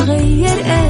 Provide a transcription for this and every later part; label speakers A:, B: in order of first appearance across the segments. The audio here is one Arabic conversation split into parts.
A: راح تتغير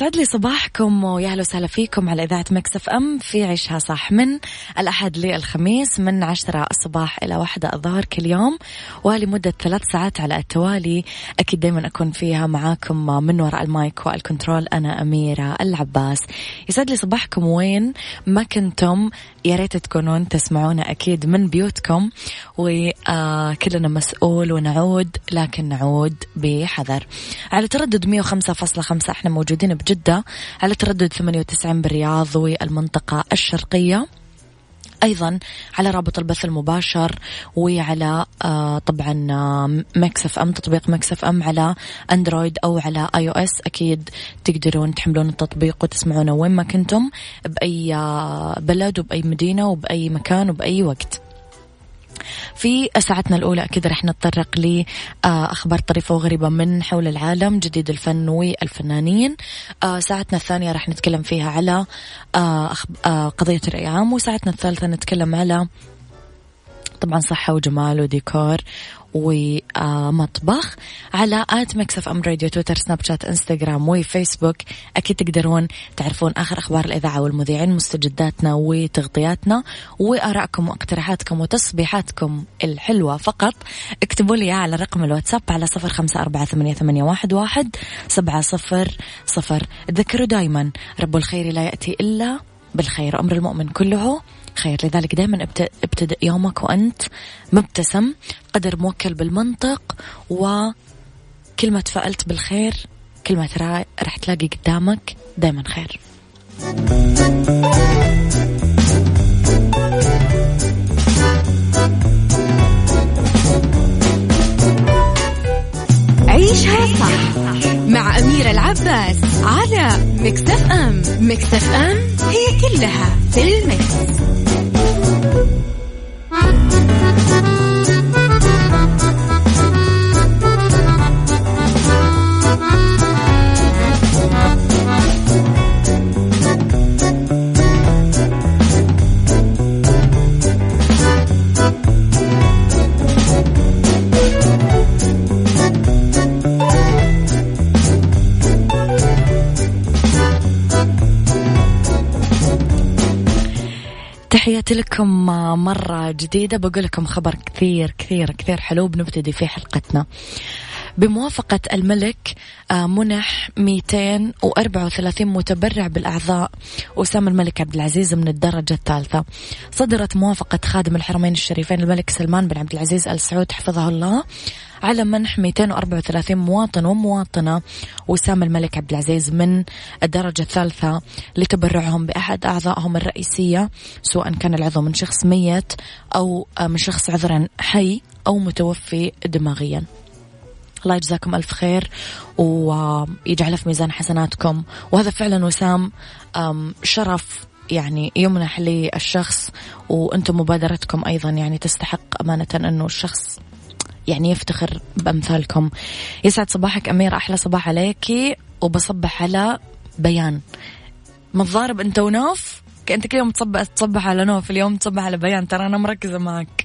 B: يسعد لي صباحكم ويا أهلا وسهلا فيكم على إذاعة Mix FM في عيشها صح من الأحد للخميس من عشرة الصباح إلى واحدة الظهر كل يوم ولمدة ثلاث ساعات على التوالي. أكيد دائما أكون فيها معاكم من وراء ال mic وال control أنا أميرة العباس. يسعد لي صباحكم وين؟ ما كنتم يا ريت تكونون تسمعونا أكيد من بيوتكم وكلنا مسؤول ونعود لكن نعود بحذر. على تردد 105.5 إحنا موجودين بجدة. على تردد 98 بالرياض والمنطقة الشرقية. أيضا على رابط البث المباشر وعلى آه طبعا آه Mix FM تطبيق Mix FM على أندرويد أو على iOS أكيد تقدرون تحملون التطبيق وتسمعونه وين ما كنتم بأي آه بلد وبأي مدينة وبأي مكان وبأي وقت. في ساعتنا الأولى أكيد رح نتطرق لأخبار طريفة وغريبة من حول العالم جديد الفن والفنانين. آه، ساعتنا الثانية رح نتكلم فيها على آه، آه، قضية الرأي عام وساعتنا الثالثة نتكلم على طبعا صحة وجمال وديكور ومطبخ على at Mix FM Radio تويتر سناب شات إنستغرام وفيسبوك. أكيد تقدرون تعرفون آخر أخبار الإذاعة والمذيعين مستجداتنا وتغطياتنا وآرائكم واقتراحاتكم وتصبيحاتكم الحلوة. فقط اكتبوا لي على رقم الواتساب على صفر خمسة أربعة ثمانية, واحد سبعة صفر صفر. تذكروا دايما رب الخير لا يأتي إلا بالخير. أمر المؤمن كله خير. لذلك دائما ابتدأ يومك وأنت مبتسم قدر موكل بالمنطق وكل ما تفائلت بالخير كل ما ترى رح تلاقي قدامك دائما خير. عيشها صح مع أميرة العباس على مكتف أم. مكتف أم هي كلها في المكس.
A: لكم مرة جديدة. بقول لكم خبر كثير كثير كثير حلو. بنبتدي في حلقتنا. بموافقة الملك آه، منح 234 متبرع بالأعضاء. وسام الملك عبد العزيز من الدرجة الثالثة. صدرت موافقة خادم الحرمين الشريفين الملك سلمان بن عبد العزيز آل سعود حفظه الله على منح 234 مواطن ومواطنة. وسام الملك عبد العزيز من الدرجة الثالثة لتبرعهم بأحد أعضائهم الرئيسية سواء كان العضو من شخص ميت أو من شخص عذرا حي أو متوفي دماغيا. الله يجزاكم ألف خير ويجعله في ميزان حسناتكم. وهذا فعلا وسام شرف يعني يمنح للشخص وأنتم مبادرتكم أيضا يعني تستحق أمانة أنه الشخص يعني يفتخر بأمثالكم. يسعد صباحك أمير أحلى صباح عليكي وبصبح على بيان. متضارب أنت ونوف؟ انت كل يوم تصبح تصبح على نوف اليوم تصبح على بيان ترى أنا مركزة معك.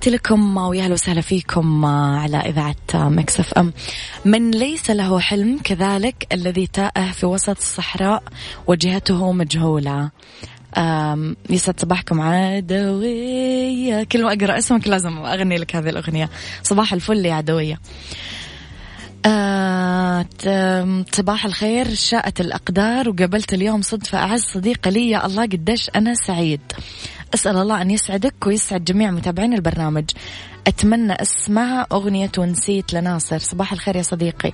B: تحياتي لكم ويا أهلا وسهلا فيكم على إذاعة مكسف أم. من ليس له حلم كذلك الذي تائه في وسط الصحراء وجهته مجهولة. يسعد صباحكم عدوية. كل ما أقرأ اسمك لازم أغني لك هذه الأغنية. صباح الفل يا عدوية. آه صباح الخير شاءت الأقدار وقابلت اليوم صدفة أعز صديقة لي. يا الله قديش أنا سعيد. أسأل الله أن يسعدك ويسعد جميع متابعين البرنامج. أتمنى أسمع أغنية ونسيت لناصر. صباح الخير يا صديقي.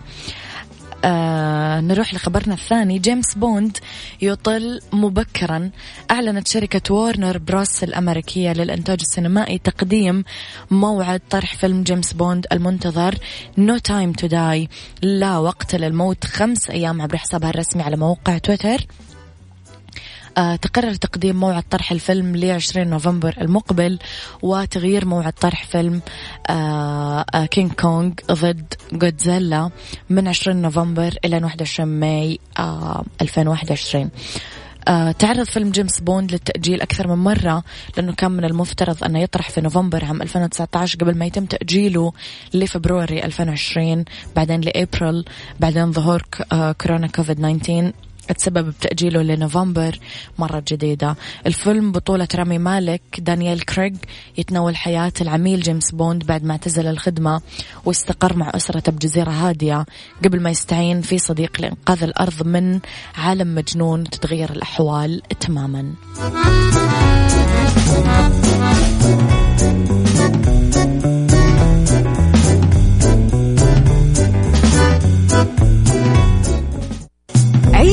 B: آه نروح لخبرنا الثاني. جيمس بوند يطل مبكرا. أعلنت شركة وورنر بروس الأمريكية للإنتاج السينمائي تقديم موعد طرح فيلم جيمس بوند المنتظر. No Time to Die لا وقت للموت. خمس أيام عبر حسابها الرسمي على موقع تويتر. تقرر تقديم موعد طرح الفيلم ل 20 نوفمبر المقبل وتغيير موعد طرح فيلم كينج آه، كونغ آه، ضد جودزيلا من 20 نوفمبر إلى 21 ماي 2021 آه تعرض فيلم جيمس بوند للتأجيل أكثر من مرة لأنه كان من المفترض أنه يطرح في نوفمبر عام 2019 قبل ما يتم تأجيله ل February 2020 بعدين لأبريل بعدين ظهور آه كورونا كوفيد 19 تسبب بتأجيله لنوفمبر مرة جديدة. الفيلم بطولة رامي مالك دانييل كريغ يتناول حياة العميل جيمس بوند بعد ما اعتزل الخدمة واستقر مع أسرته بجزيرة هادية. قبل ما يستعين في صديق لإنقاذ الأرض من عالم مجنون تتغير الأحوال تماما.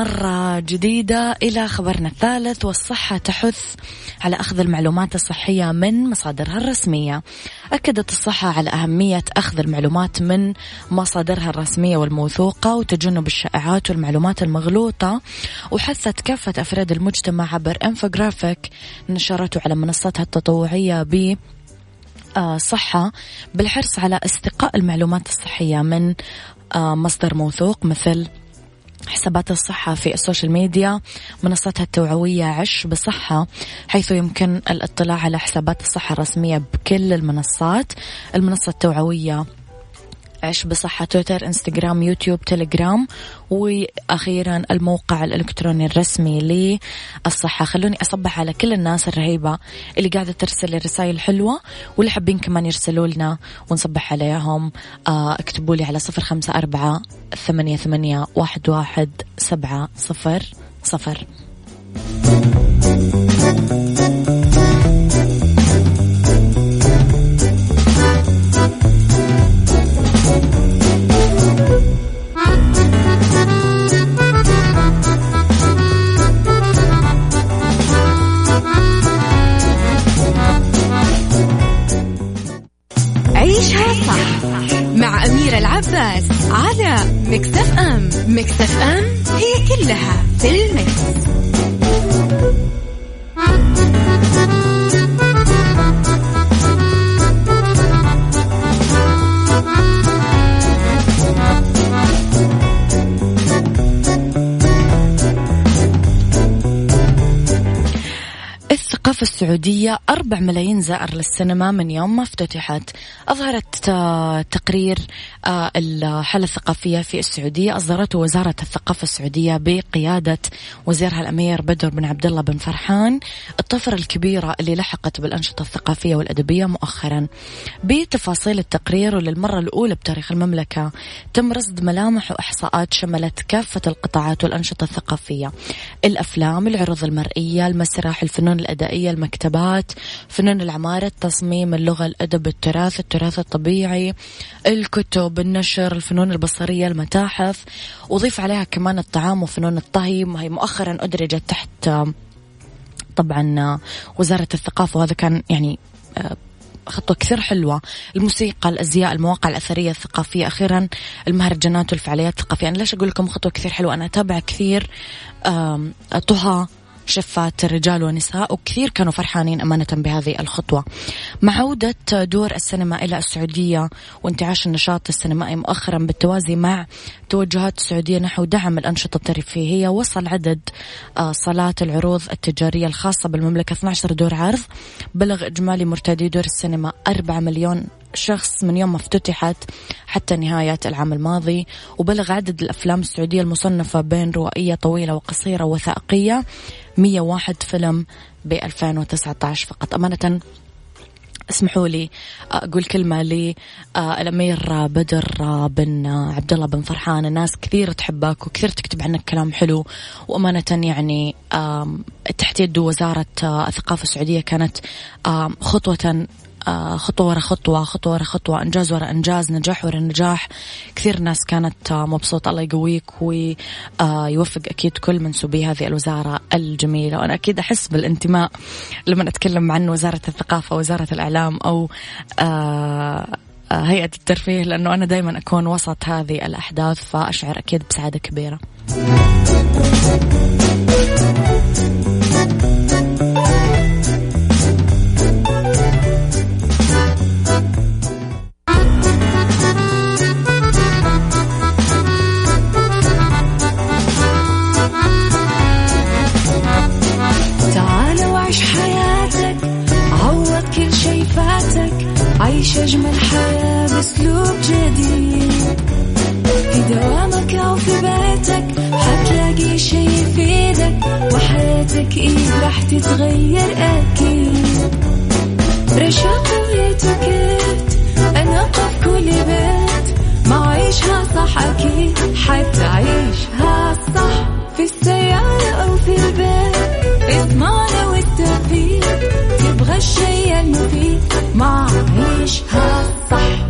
B: مرة جديدة إلى خبرنا الثالث والصحة تحث على أخذ المعلومات الصحية من مصادرها الرسمية. أكدت الصحة على أهمية أخذ المعلومات من مصادرها الرسمية والموثوقة وتجنب الشائعات والمعلومات المغلوطة وحثت كافة أفراد المجتمع عبر انفوجرافيك نشرته على منصتها التطوعية ب آه، صحة بالحرص على استقاء المعلومات الصحية من آه، مصدر موثوق مثل حسابات الصحة في السوشيال ميديا منصتها التوعوية عش بصحة حيث يمكن الاطلاع على حسابات الصحة الرسمية بكل المنصات. المنصة التوعوية
C: عيش بصحة تويتر إنستغرام يوتيوب تليجرام وأخيرا الموقع الإلكتروني الرسمي للصحة. خلوني أصبح على كل الناس الرهيبة اللي قاعدة ترسل رسائل حلوة واللي حابين كمان يرسلوا لنا ونصبح عليهم. آه، اكتبوا لي على صفر خمسة أربعة ثمانية ثمانية واحد واحد سبعة صفر صفر.
B: عيشها على مكتف أم مكتف أم هي كلها في المكس. الثقافة السعودية أربع ملايين زائر للسينما من يوم ما افتتحت. أظهرت آه، تقرير آه، الحالة الثقافية في السعودية. أصدرته وزارة الثقافة السعودية بقيادة وزيرها الأمير بدر بن عبد الله بن فرحان. الطفرة الكبيرة اللي لحقت بالأنشطة الثقافية والأدبية مؤخرا. بتفاصيل التقرير وللمرة الأولى بتاريخ المملكة تم رصد ملامح وإحصاءات شملت كافة القطاعات والأنشطة الثقافية. الأفلام العروض المرئية المسرح الفنون الأدائية المكتبات فنون العمارة التصميم اللغة الأدب التراث التراث الطبيعي الكتب النشر الفنون البصرية المتاحف. وضيف عليها كمان الطعام وفنون الطهي هي مؤخرا أدرجت تحت طبعا وزارة الثقافة. وهذا كان يعني خطوة كثير حلوة. الموسيقى الأزياء المواقع الأثرية الثقافية. أخيرا المهرجانات والفعاليات الثقافية. أنا ليش أقول لكم خطوة كثير حلوة؟ أنا أتابع كثير طه شفات رجال ونساء وكثير كانوا فرحانين أمانة بهذه الخطوة. مع عودة دور السينما إلى السعودية وانتعاش النشاط السينمائي مؤخرا بالتوازي مع توجهات السعودية نحو دعم الأنشطة الترفيهية. وصل عدد آه، صالات العروض التجارية الخاصة بالمملكة. 12 دور عرض. بلغ إجمالي مرتادي دور السينما 4 مليون شخص من يوم ما افتتحت حتى نهاية العام الماضي. وبلغ عدد الأفلام السعودية المصنفة بين روائية طويلة وقصيرة وثائقية 101 فيلم ب 2019 فقط. أمانة اسمحوا لي أقول كلمة للامير بدر بن عبد الله بن فرحان. الناس كثير تحبك وكثير تكتب عنك كلام حلو. وأمانة يعني تحت يد وزارة الثقافة السعودية كانت خطوة آه، خطوة ورا خطوة خطوة ورا خطوة إنجاز ورا إنجاز نجاح ورا نجاح. كثير ناس كانت آه، مبسوطة الله يقويك ويوفق آه، أكيد كل منسوبي هذه الوزارة الجميلة. وأنا أكيد أحس بالانتماء لما أتكلم عن وزارة الثقافة وزارة الإعلام أو هيئة الترفيه لأنه أنا دائما أكون وسط هذه الأحداث فأشعر أكيد بسعادة كبيرة. وحياتك إيه راح تتغير أكيد؟ رشاق ويتوكيت أنا قف كل بيت. ما عيشها صح أكيد حتعيشها صح. في السيارة أو في البيت إضمعنا والتوفيق. تبغى الشيء المفيد ما عيشها صح.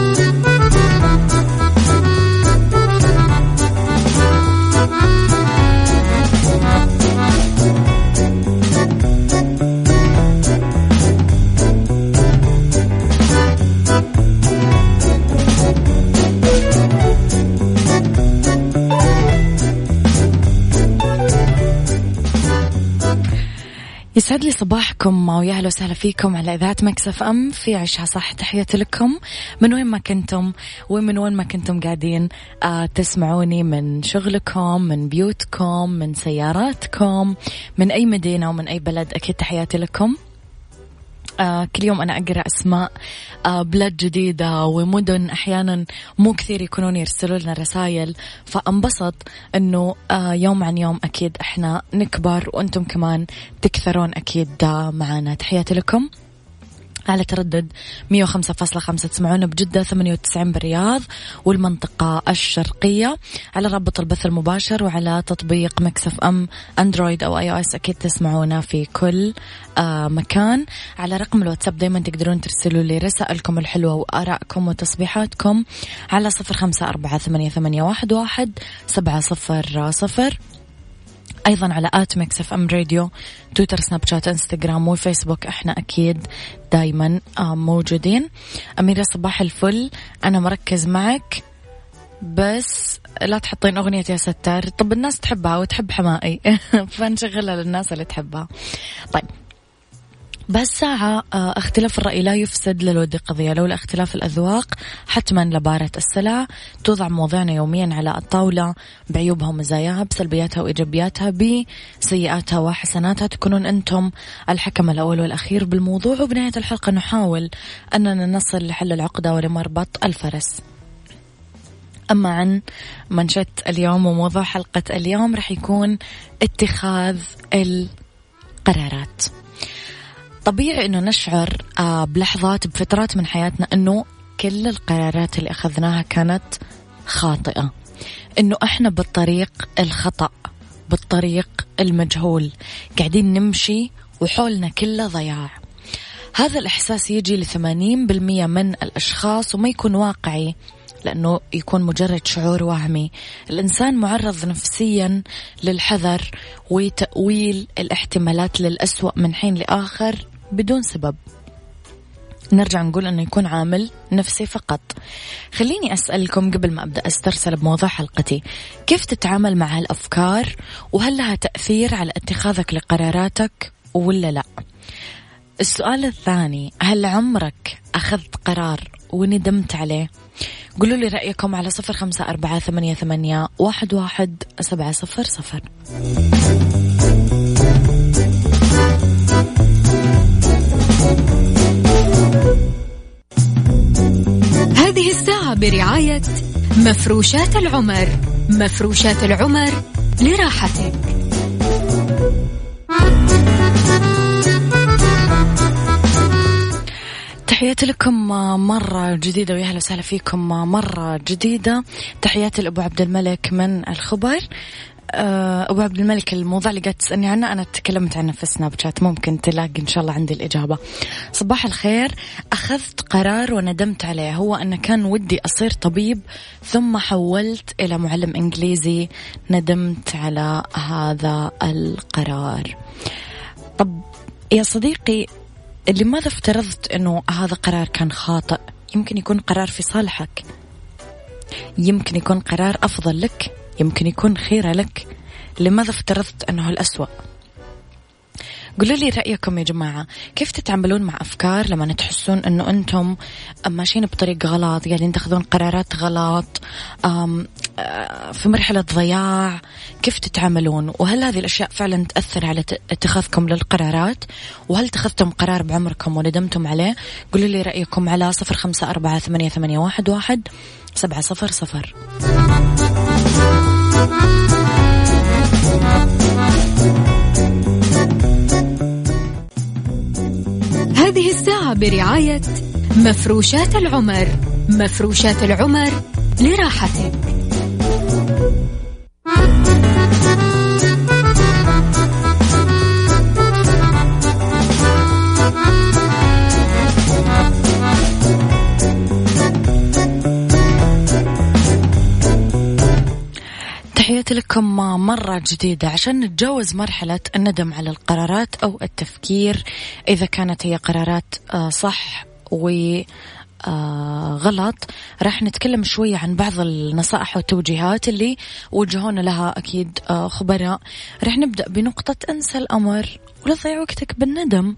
B: يسعد لي صباحكم ويا أهلا وسهلا فيكم على إذاعة مكسف أم. في عشها صح تحياتي لكم. من وين ما كنتم؟ ومن وين ما كنتم قاعدين؟ آه تسمعوني من شغلكم من بيوتكم من سياراتكم من أي مدينة ومن أي بلد. أكيد تحياتي لكم. كل يوم أنا أقرأ أسماء آه بلاد جديدة ومدن أحيانا مو كثير يكونون يرسلوا لنا رسائل فأنبسط أنه آه يوم عن يوم أكيد إحنا نكبر وأنتم كمان تكثرون أكيد آه معنا تحياتي لكم. على تردد 105.5 تسمعونا بجدة 98 بالرياض والمنطقة الشرقية. على رابط البث المباشر وعلى تطبيق Mix FM أندرويد أو iOS أكيد تسمعونا في كل آه مكان. على رقم الواتساب دايما تقدرون ترسلوا لي رسائلكم الحلوة وآرائكم وتصبيحاتكم على صفر خمسة أربعة ثمانية واحد سبعة صفر صفر. أيضا على at Mix FM Radio تويتر سناب شات إنستغرام وفيسبوك إحنا أكيد دايما آه، موجودين. أميرة صباح الفل. أنا مركز معك بس لا تحطين أغنية يا ستار. طب الناس تحبها وتحب حماقي. فنشغلها للناس اللي تحبها. طيب بس ساعة آه، اختلاف الرأي لا يفسد للود قضية. لولا اختلاف الأذواق حتما لبارة السلع توضع مواضيعنا يوميا على الطاولة. بعيوبها ومزاياها بسلبياتها وإيجابياتها بسيئاتها وحسناتها. تكونون أنتم الحكم الأول والأخير بالموضوع. وبنهاية الحلقة نحاول أننا نصل لحل العقدة ولمربط الفرس. أما عن منشط اليوم وموضوع حلقة اليوم رح يكون اتخاذ القرارات. طبيعي إنه نشعر آه، بلحظات بفترات من حياتنا إنه كل القرارات اللي أخذناها كانت خاطئة. إنه إحنا بالطريق الخطأ بالطريق المجهول قاعدين نمشي وحولنا كله ضياع. هذا الإحساس يجي لثمانين بالمية من الأشخاص وما يكون واقعي لأنه يكون مجرد شعور وهمي. الإنسان معرض نفسيا للحذر وتأويل الاحتمالات للأسوأ من حين لآخر. بدون سبب. نرجع نقول إنه يكون عامل نفسي فقط. خليني أسألكم قبل ما أبدأ أسترسل بموضوع حلقتي. كيف تتعامل مع هالأفكار؟ وهل لها تأثير على اتخاذك لقراراتك ولا لا؟ السؤال الثاني هل عمرك أخذت قرار وندمت عليه؟ قولوا لي رأيكم على صفر خمسة أربعة ثمانية ثمانية واحد واحد سبعة صفر صفر.
D: هذه الساعة برعاية مفروشات العمر. مفروشات العمر لراحتك.
B: تحياتي لكم مرة جديدة ويا وسهلا فيكم مرة جديدة. تحياتي لأبو عبد الملك من الخبر. أبو عبد الملك الموضوع اللي قاعد تسألني عنه أنا تكلمت عنه في سناب شات ممكن تلاقي إن شاء الله عندي الإجابة. صباح الخير. أخذت قرار وندمت عليه هو أن كان ودي أصير طبيب ثم حولت إلى معلم إنجليزي ندمت على هذا القرار. طب يا صديقي لماذا افترضت أنه هذا قرار كان خاطئ؟ يمكن يكون قرار في صالحك. يمكن يكون قرار أفضل لك. يمكن يكون خيرة لك. لماذا افترضت أنه الأسوأ؟ قولوا لي رأيكم يا جماعة. كيف تتعاملون مع أفكار لما تحسون أنه أنتم ماشيين بطريق غلط قاعدين تاخذون قرارات غلط آه، في مرحلة ضياع؟ كيف تتعاملون؟ وهل هذه الأشياء فعلا تأثر على اتخاذكم للقرارات؟ وهل اتخذتم قرار بعمركم وندمتم عليه؟ قولوا لي رأيكم على صفر خمسة أربعة ثمانية, واحد سبعة صفر صفر.
D: هذه الساعة برعاية مفروشات العمر. مفروشات العمر لراحتك.
B: لكم مرة جديدة عشان نتجاوز مرحلة الندم على القرارات أو التفكير. إذا كانت هي قرارات آه، صح و آه غلط راح نتكلم شوية عن بعض النصائح والتوجيهات اللي وجهونا لها أكيد آه خبراء. راح نبدأ بنقطة أنسى الأمر ولا تضيع وقتك بالندم.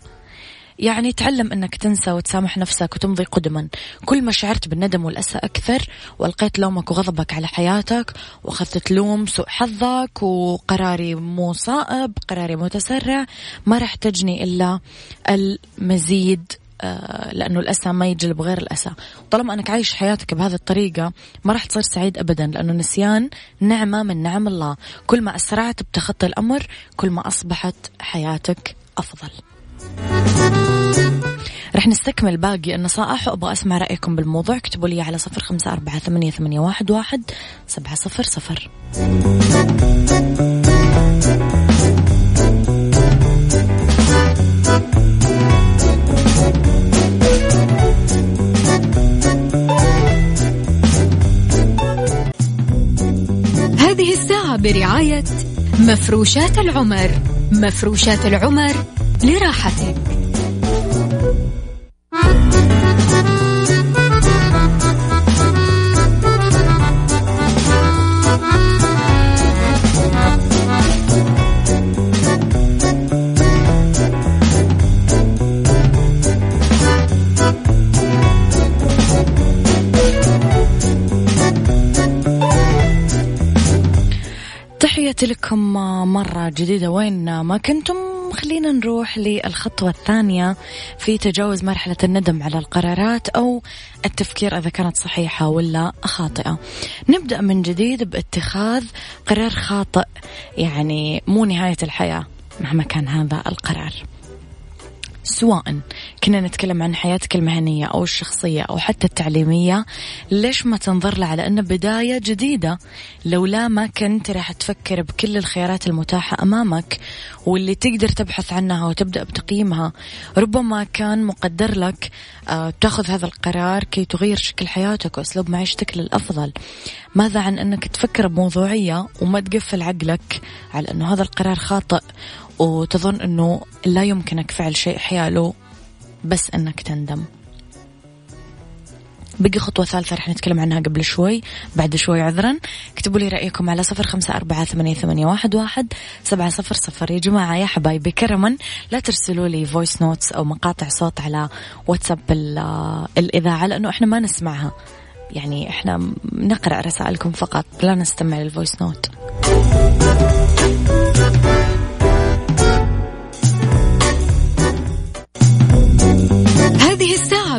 B: يعني تعلم أنك تنسى وتسامح نفسك وتمضي قدما. كل ما شعرت بالندم والأسى أكثر وألقيت لومك وغضبك على حياتك وأخذت تلوم سوء حظك وقراري مو صائب قراري متسرع ما راح تجني إلا المزيد آه، لأنه الأسى ما يجلب غير الأسى. طالما أنك عايش حياتك بهذه الطريقة ما راح تصير سعيد أبدا لأنه النسيان نعمة من نعم الله. كل ما أسرعت بتخطي الأمر كل ما أصبحت حياتك أفضل. رح نستكمل باقي النصائح وأبغى أسمع رأيكم بالموضوع. اكتبوا لي على صفر خمسة أربعة ثمانية, ثمانية واحد, واحد سبعة صفر صفر.
D: هذه الساعة برعاية مفروشات العمر. مفروشات العمر لراحتك.
B: تحياتي لكم مرة جديدة. وين ما كنتم؟ خلينا نروح للخطوة الثانية في تجاوز مرحلة الندم على القرارات أو التفكير إذا كانت صحيحة ولا خاطئة. نبدأ من جديد باتخاذ قرار خاطئ يعني مو نهاية الحياة مهما كان هذا القرار. سواء كنا نتكلم عن حياتك المهنية أو الشخصية أو حتى التعليمية ليش ما تنظر له على أنه بداية جديدة. لولا ما كنت راح تفكر بكل الخيارات المتاحة أمامك واللي تقدر تبحث عنها وتبدأ بتقييمها ربما كان مقدر لك آه تأخذ هذا القرار كي تغير شكل حياتك وأسلوب معيشتك للأفضل. ماذا عن أنك تفكر بموضوعية وما تقفل عقلك على أنه هذا القرار خاطئ وتظن أنه لا يمكنك فعل شيء حياله بس أنك تندم. بقي خطوة ثالثة رح نتكلم عنها قبل شوي. بعد شوي عذرا. اكتبوا لي رأيكم على صفر خمسة أربعة ثمانية, ثمانية واحد, واحد سبعة صفر صفر. يا جماعة يا حبايبي كرما لا ترسلوا لي voice notes أو مقاطع صوت على واتساب الإذاعة لأنه إحنا ما نسمعها. يعني إحنا نقرأ رسائلكم فقط لا نستمع لل
D: voice note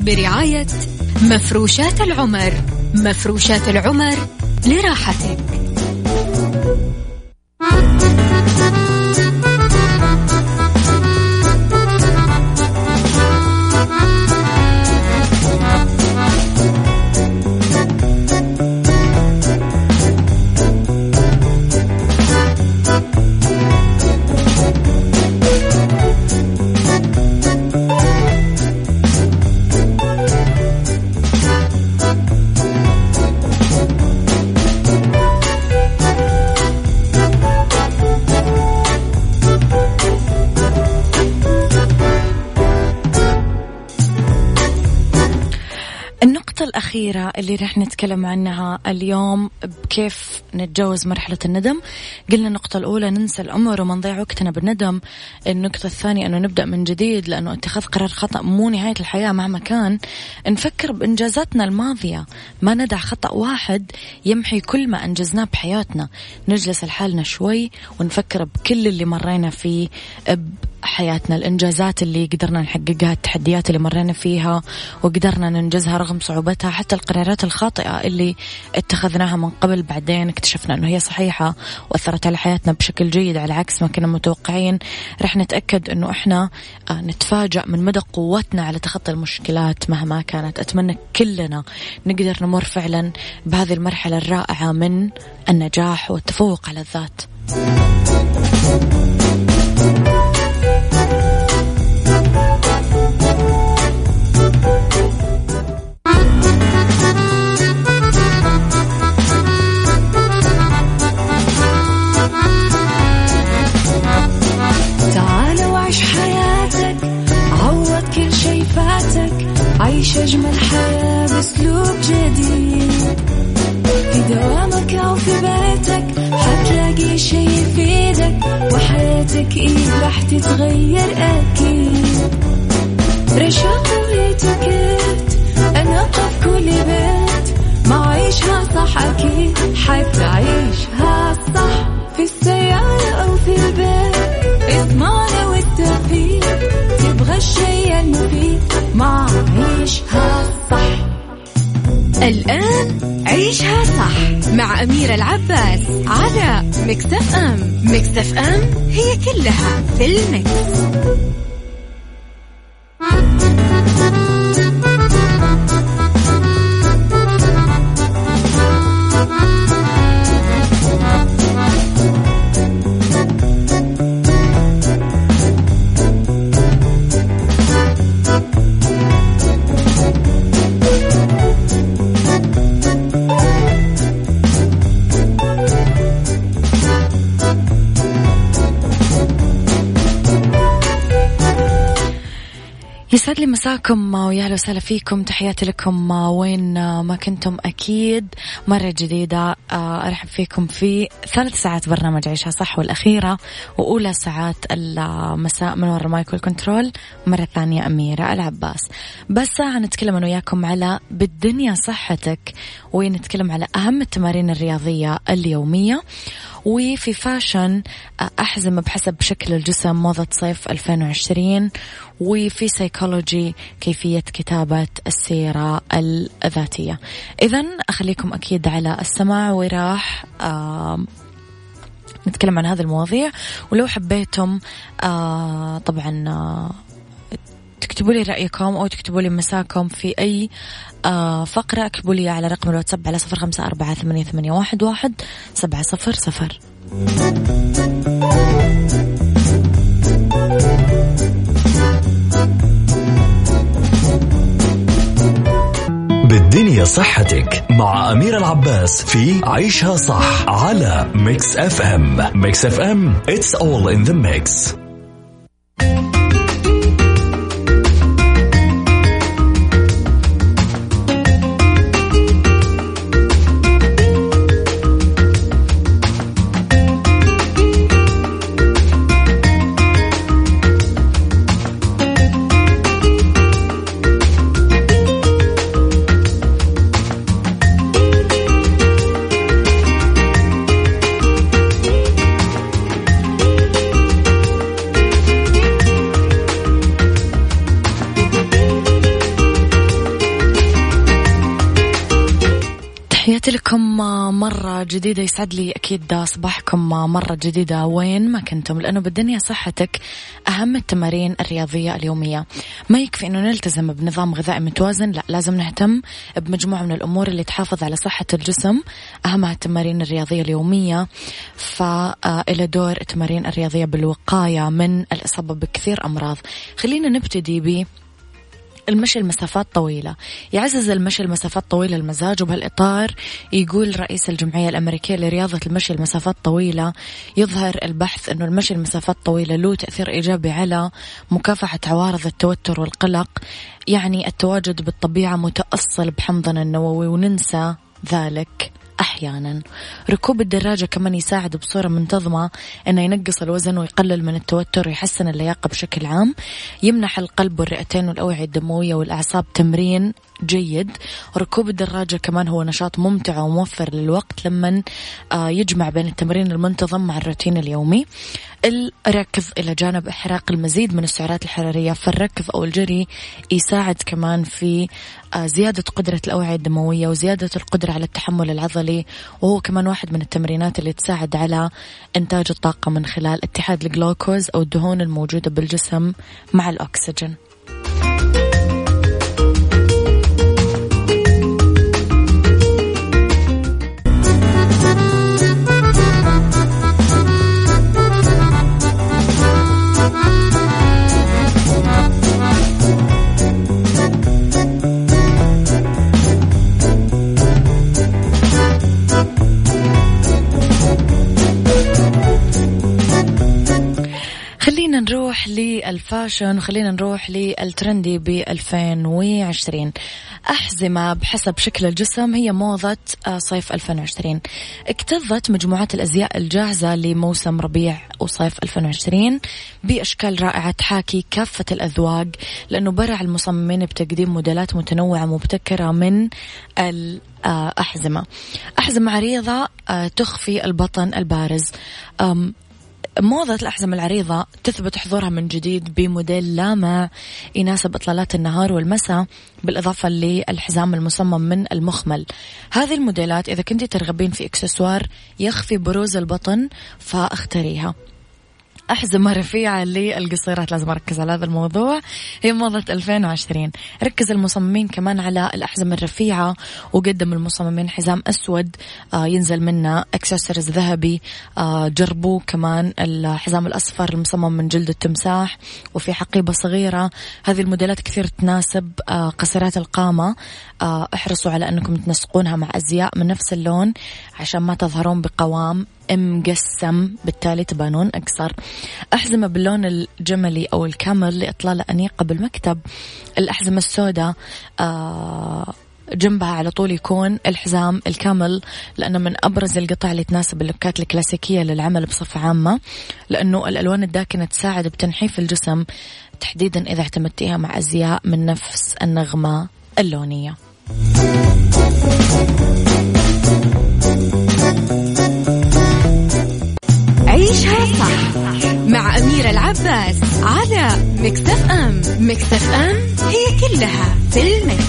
D: برعاية مفروشات العمر. مفروشات العمر لراحتك.
B: الأخيرة اللي رح نتكلم عنها اليوم بكيف نتجاوز مرحلة الندم. قلنا النقطة الأولى ننسى الأمر وما نضيع وقتنا بالندم. النقطة الثانية أنه نبدأ من جديد لأنه اتخاذ قرار خطأ مو نهاية الحياة مهما كان. نفكر بإنجازاتنا الماضية. ما ندع خطأ واحد يمحي كل ما أنجزناه بحياتنا. نجلس لحالنا شوي ونفكر بكل اللي مرينا فيه حياتنا الإنجازات اللي قدرنا نحققها التحديات اللي مرينا فيها وقدرنا ننجزها رغم صعوبتها حتى القرارات الخاطئة اللي اتخذناها من قبل بعدين اكتشفنا أنه هي صحيحة وأثرت على حياتنا بشكل جيد. على عكس ما كنا متوقعين رح نتأكد أنه إحنا آه، نتفاجأ من مدى قوتنا على تخطي المشكلات مهما كانت. أتمنى كلنا نقدر نمر فعلا بهذه المرحلة الرائعة من النجاح والتفوق على الذات.
D: مكتف أم هي كلها في المكس.
B: لي مساكم ويا أهلا وسهلا فيكم. تحياتي لكم وين ما كنتم أكيد. مرة جديدة أرحب فيكم في ثالث ساعات برنامج عيشها صح والأخيرة وأولى ساعات المساء من وراء ال mic وال control. مرة ثانية أميرة العباس. بس ساعه نتكلم أنا وياكم على بالدنيا صحتك ونتكلم على أهم التمارين الرياضية اليومية. وفي fashion أحزمة بحسب شكل الجسم موضة صيف 2020 وفي سيكولوجي كيفية كتابة السيرة الذاتية. إذا أخليكم أكيد على السماع وراح نتكلم عن هذه المواضيع. ولو حبيتم آه طبعا آه تكتبوا لي رأيكم أو تكتبوا لي مساكم في أي آه فقرة. اكتبوا لي على رقم الواتساب على صفر خمسة أربعة ثمانية, ثمانية واحد, واحد سبعة صفر صفر.
E: بالدنيا صحتك مع أميرة العباس في عيشها صح على Mix FM Mix FM it's all in the mix.
B: لكم مرة جديدة. يسعد لي أكيد صباحكم مرة جديدة. وين ما كنتم لأنه بالدنيا صحتك أهم التمارين الرياضية اليومية. ما يكفي أنه نلتزم بنظام غذائي متوازن. لا لازم نهتم بمجموعة من الأمور اللي تحافظ على صحة الجسم. أهمها التمارين الرياضية اليومية. فإلى دور التمارين الرياضية بالوقاية من الإصابة بكثير أمراض. خلينا نبتدي ب المشي المسافات طويلة. يعزز المشي المسافات طويلة المزاج وبهالإطار يقول رئيس الجمعية الأمريكية لرياضة المشي المسافات طويلة يظهر البحث أنه المشي المسافات طويلة له تأثير إيجابي على مكافحة عوارض التوتر والقلق. يعني التواجد بالطبيعة متأصل بحمضنا النووي وننسى ذلك. أحيانا. ركوب الدراجة كمان يساعد بصورة منتظمة أنه ينقص الوزن ويقلل من التوتر ويحسن اللياقة بشكل عام. يمنح القلب والرئتين والأوعية الدموية والأعصاب تمرين جيد. ركوب الدراجة كمان هو نشاط ممتع وموفر للوقت لما آه، يجمع بين التمرين المنتظم مع الروتين اليومي. الركض إلى جانب إحراق المزيد من السعرات الحرارية فالركض أو الجري يساعد كمان في آه، زيادة قدرة الأوعية الدموية وزيادة القدرة على التحمل العضلي وهو كمان واحد من التمرينات اللي تساعد على إنتاج الطاقة من خلال اتحاد الجلوكوز أو الدهون الموجودة بالجسم مع الأكسجين. خلينا نروح لل fashion وخلينا نروح لل trendy ب 2020 أحزمة بحسب شكل الجسم هي موضة آه، صيف 2020 اكتظت مجموعات الأزياء الجاهزة لموسم ربيع وصيف 2020 بأشكال رائعة تحاكي كافة الأذواق لأنه برع المصممين بتقديم موديلات متنوعة مبتكرة من الأحزمة. أحزمة عريضة آه، تخفي البطن البارز. موضة الأحزمة العريضة تثبت حضورها من جديد بموديل لامع يناسب إطلالات النهار والمساء بالإضافة للحزام المصمم من المخمل. هذه الموديلات إذا كنت ترغبين في إكسسوار يخفي بروز البطن فاختريها أحزمة رفيعة للقصيرات لازم أركز على هذا الموضوع. هي موضة 2020 ركز المصممين كمان على الأحزمة الرفيعة وقدم المصممين حزام أسود. آه ينزل منه أكسسوارز ذهبي. آه جربوه كمان الحزام الأصفر المصمم من جلد التمساح. وفي حقيبة صغيرة. هذه الموديلات كثير تناسب آه قصيرات القامة. احرصوا على أنكم تنسقونها مع أزياء من نفس اللون عشان ما تظهرون بقوام مقسم بالتالي تبانون أقصر أحزمة باللون الجملي أو الكامل لإطلالة أنيقة بالمكتب. الأحزمة السوداء آه جنبها على طول يكون الحزام الكامل لأنه من أبرز القطع اللي تناسب اللوكات الكلاسيكية للعمل بصفة عامة لأنه الألوان الداكنة تساعد بتنحيف الجسم تحديدا إذا اعتمدتيها مع أزياء من نفس النغمة. اللونية.
D: عيشها صح مع أميرة العباس على Mix FM Mix FM هي كلها في ال mix.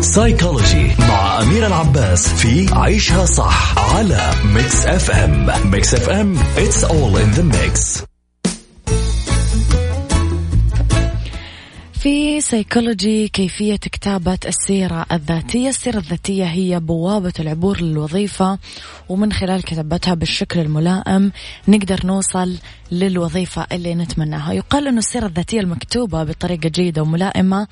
E: سايكولوجي مع أميرة العباس في عيشها صح على Mix FM Mix FM it's all in the mix.
B: في سيكولوجي كيفية كتابة السيرة الذاتية. السيرة الذاتية هي بوابة العبور للوظيفة ومن خلال كتابتها بالشكل الملائم نقدر نوصل للوظيفة اللي نتمناها. يقال أن السيرة الذاتية المكتوبة بطريقة جيدة وملائمة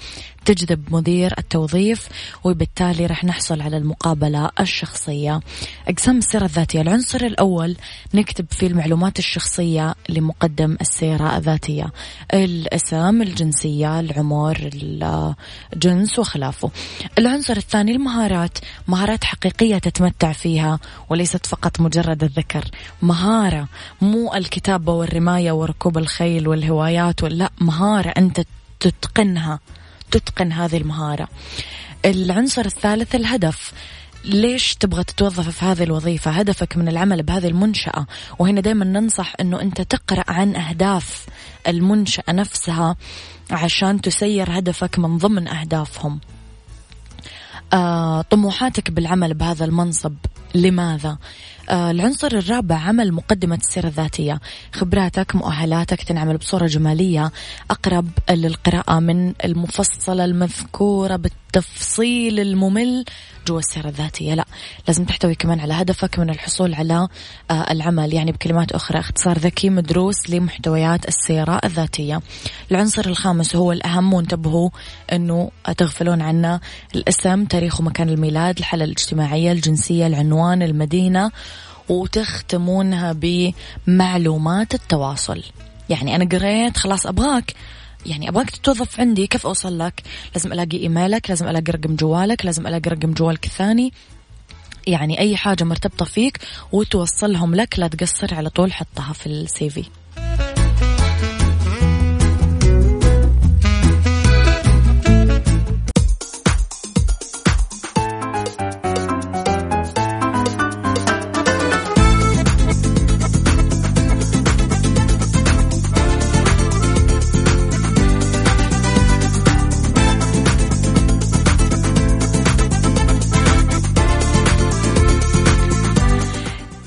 B: تجذب مدير التوظيف وبالتالي رح نحصل على المقابلة الشخصية. أقسام السيرة الذاتية. العنصر الأول نكتب فيه المعلومات الشخصية لمقدم السيرة الذاتية. الأسم الجنسية العمر الجنس وخلافه. العنصر الثاني المهارات. مهارات حقيقية تتمتع فيها وليست فقط مجرد الذكر. مهارة مو الكتابة والرماية وركوب الخيل والهوايات ولا مهارة أنت تتقنها تتقن هذه المهارة. العنصر الثالث الهدف. ليش تبغى تتوظف في هذه الوظيفة؟ هدفك من العمل بهذه المنشأة. وهنا دايما ننصح أنه أنت تقرأ عن أهداف المنشأة نفسها عشان تسير هدفك من ضمن أهدافهم. آه، طموحاتك بالعمل بهذا المنصب. لماذا؟ آه العنصر الرابع عمل مقدمة السيرة الذاتية. خبراتك مؤهلاتك تنعمل بصورة جمالية أقرب للقراءة من المفصلة المذكورة بالتفصيل الممل جوا السيرة الذاتية. لا لازم تحتوي كمان على هدفك من الحصول على آه العمل. يعني بكلمات أخرى اختصار ذكي مدروس لمحتويات السيرة الذاتية. العنصر الخامس هو الأهم وانتبهوا أنه تغفلون عنه الاسم تاريخ ومكان الميلاد الحالة الاجتماعية الجنسية العنوان المدينة وتختمونها بمعلومات التواصل. يعني أنا قريت خلاص أبغاك. يعني أبغاك تتوظف عندي كيف أوصل لك؟ لازم ألاقي إيميلك لازم ألاقي رقم جوالك لازم ألاقي رقم جوالك الثاني. يعني أي حاجة مرتبطة فيك وتوصلهم لك لا تقصر على طول حطها في السي في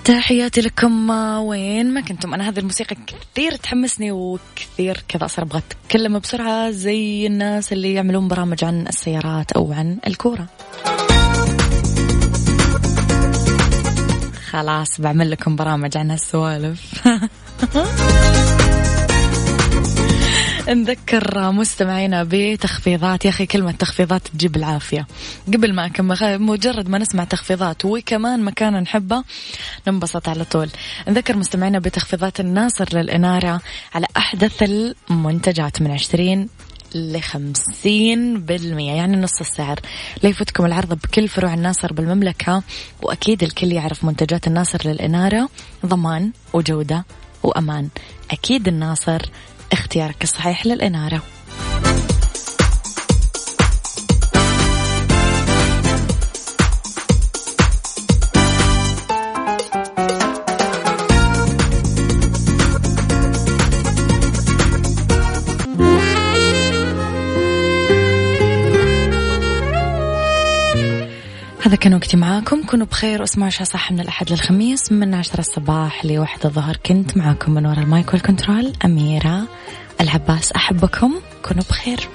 B: تحياتي لكم وين ما كنتم. أنا هذه الموسيقى كثير تحمسني وكثير كذا أصير أبغى أتكلم بسرعة زي الناس اللي يعملون برامج عن السيارات أو عن الكورة. خلاص بعمل لكم برامج عن هالسوالف. نذكر مستمعينا بتخفيضات. يا أخي كلمة تخفيضات تجيب العافية. قبل ما أكمل مجرد ما نسمع تخفيضات وكمان مكان نحبه ننبسط على طول. نذكر مستمعينا بتخفيضات الناصر للإنارة على أحدث المنتجات من عشرين لخمسين بالمية يعني نص السعر. لا يفوتكم العرض بكل فروع الناصر بالمملكة وأكيد الكل يعرف منتجات الناصر للإنارة ضمان وجودة وأمان. أكيد الناصر اختيارك الصحيح للإنارة. هذا كان وقتي معاكم. كونوا بخير واسمعوا شا صح من الأحد للخميس من عشرة الصباح لواحد الظهر. كنت معاكم من وراء المايك والكنترول أميرة العباس. أحبكم. كونوا بخير.